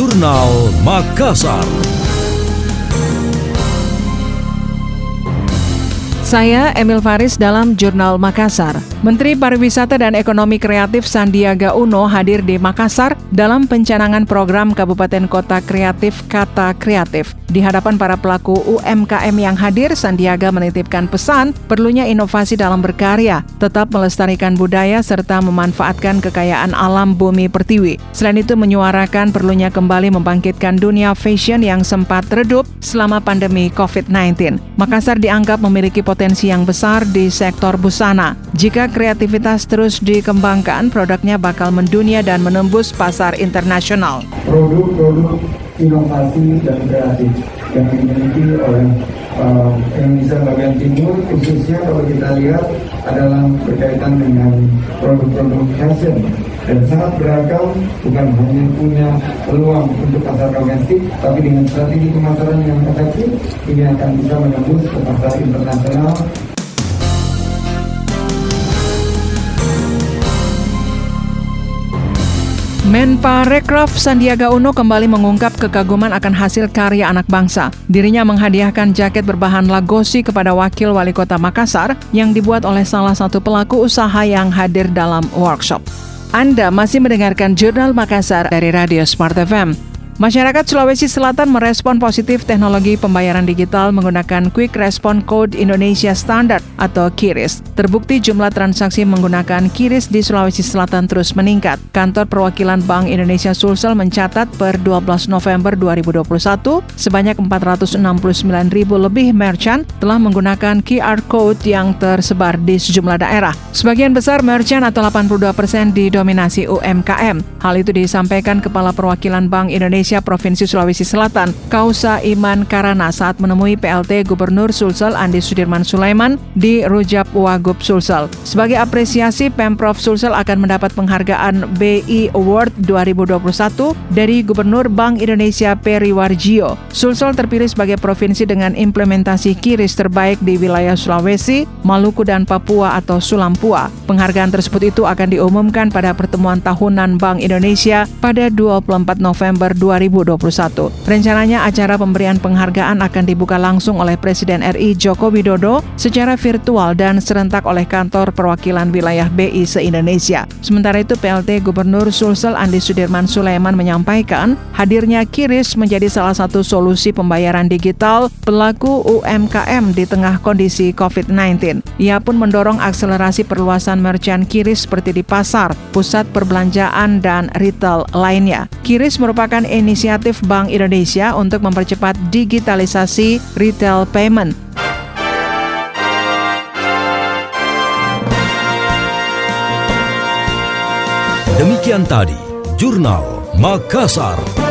Jurnal Makassar. Saya Emil Faris dalam Jurnal Makassar. Menteri Pariwisata dan Ekonomi Kreatif Sandiaga Uno hadir di Makassar dalam pencanangan program Kabupaten Kota Kreatif Kata Kreatif. Di hadapan para pelaku UMKM yang hadir, Sandiaga menitipkan pesan perlunya inovasi dalam berkarya, tetap melestarikan budaya serta memanfaatkan kekayaan alam bumi pertiwi. Selain itu menyuarakan perlunya kembali membangkitkan dunia fashion yang sempat redup selama pandemi COVID-19. Makassar dianggap memiliki potensi yang besar di sektor busana. Jika kreativitas terus dikembangkan, produknya bakal mendunia dan menembus pasar internasional. Produk-produk inovasi dan kreatif yang dimiliki oleh uh, Indonesia bagian timur khususnya kalau kita lihat adalah berkaitan dengan produk-produk fashion dan sangat beragam bukan hanya punya peluang untuk pasar domestik tapi dengan strategi pemasaran yang efektif ini akan bisa menembus ke pasar internasional Menparekraf Sandiaga Uno kembali mengungkap kekaguman akan hasil karya anak bangsa. Dirinya menghadiahkan jaket berbahan lagosi kepada wakil wali kota Makassar yang dibuat oleh salah satu pelaku usaha yang hadir dalam workshop. Anda masih mendengarkan Jurnal Makassar dari Radio Smart FM. Masyarakat Sulawesi Selatan merespon positif teknologi pembayaran digital menggunakan Quick Response Code Indonesia Standard atau KIRIS. Terbukti jumlah transaksi menggunakan KIRIS di Sulawesi Selatan terus meningkat. Kantor Perwakilan Bank Indonesia Sulsel mencatat per 12 November 2021 sebanyak 469 ribu lebih merchant telah menggunakan QR Code yang tersebar di sejumlah daerah. Sebagian besar merchant atau 82 persen didominasi UMKM. Hal itu disampaikan Kepala Perwakilan Bank Indonesia Indonesia Provinsi Sulawesi Selatan, Kausa Iman Karana saat menemui PLT Gubernur Sulsel Andi Sudirman Sulaiman di Rujab Wagub Sulsel. Sebagai apresiasi, Pemprov Sulsel akan mendapat penghargaan BI Award 2021 dari Gubernur Bank Indonesia Peri Warjio. Sulsel terpilih sebagai provinsi dengan implementasi kiris terbaik di wilayah Sulawesi, Maluku dan Papua atau Sulampua. Penghargaan tersebut itu akan diumumkan pada pertemuan tahunan Bank Indonesia pada 24 November 2021. 2021. Rencananya acara pemberian penghargaan akan dibuka langsung oleh Presiden RI Joko Widodo secara virtual dan serentak oleh kantor perwakilan wilayah BI se-Indonesia. Sementara itu PLT Gubernur Sulsel Andi Sudirman Sulaiman menyampaikan hadirnya Kiris menjadi salah satu solusi pembayaran digital pelaku UMKM di tengah kondisi COVID-19. Ia pun mendorong akselerasi perluasan merchant Kiris seperti di pasar, pusat perbelanjaan, dan retail lainnya. Kiris merupakan inisiatif Bank Indonesia untuk mempercepat digitalisasi retail payment. Demikian tadi, Jurnal Makassar.